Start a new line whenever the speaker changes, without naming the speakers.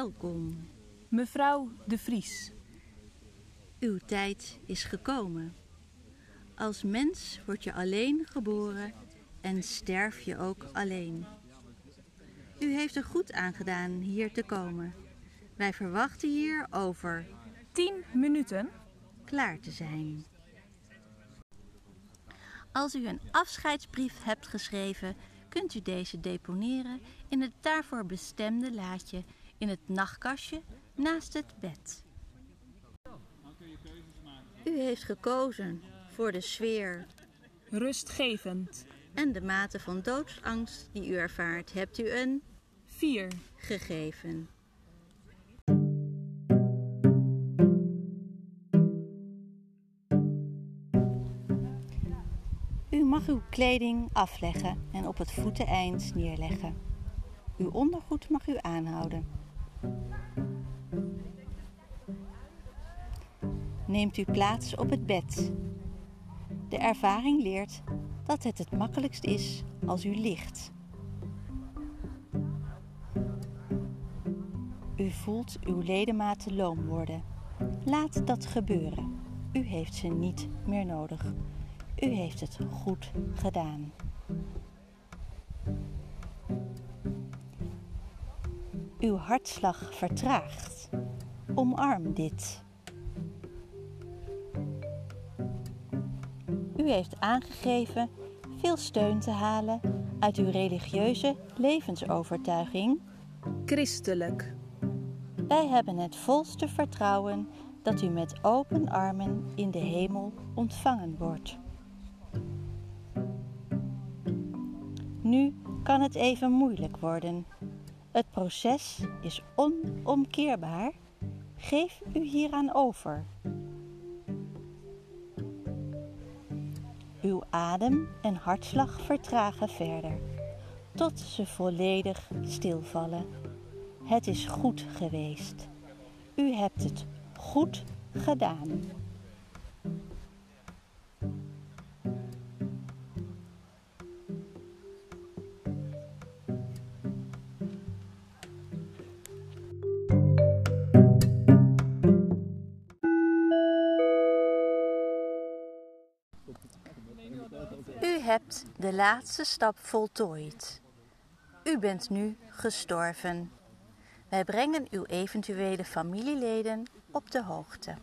Welkom.
Mevrouw de Vries.
Uw tijd is gekomen. Als mens word je alleen geboren en sterf je ook alleen. U heeft er goed aan gedaan hier te komen. Wij verwachten hier over
10 minuten.
klaar te zijn. Als u een afscheidsbrief hebt geschreven, kunt u deze deponeren in het daarvoor bestemde laadje in het nachtkastje naast het bed. U heeft gekozen voor de sfeer
Rustgevend.
en de mate van doodsangst die u ervaart, hebt u een
4.
gegeven. U mag uw kleding afleggen en op het voeteneind neerleggen. Uw ondergoed mag u aanhouden. Neemt u plaats op het bed. De ervaring leert dat het het makkelijkst is als u ligt. U voelt uw ledematen loom worden. Laat dat gebeuren. U heeft ze niet meer nodig. U heeft het goed gedaan. Uw hartslag vertraagt. Omarm dit. U heeft aangegeven veel steun te halen uit uw religieuze levensovertuiging
Christelijk.
wij hebben het volste vertrouwen dat u met open armen in de hemel ontvangen wordt. Nu kan het even moeilijk worden. Het proces is onomkeerbaar. Geef u hieraan over. Uw adem en hartslag vertragen verder, tot ze volledig stilvallen. Het is goed geweest. U hebt het goed gedaan. U hebt de laatste stap voltooid. U bent nu gestorven. Wij brengen uw eventuele familieleden op de hoogte.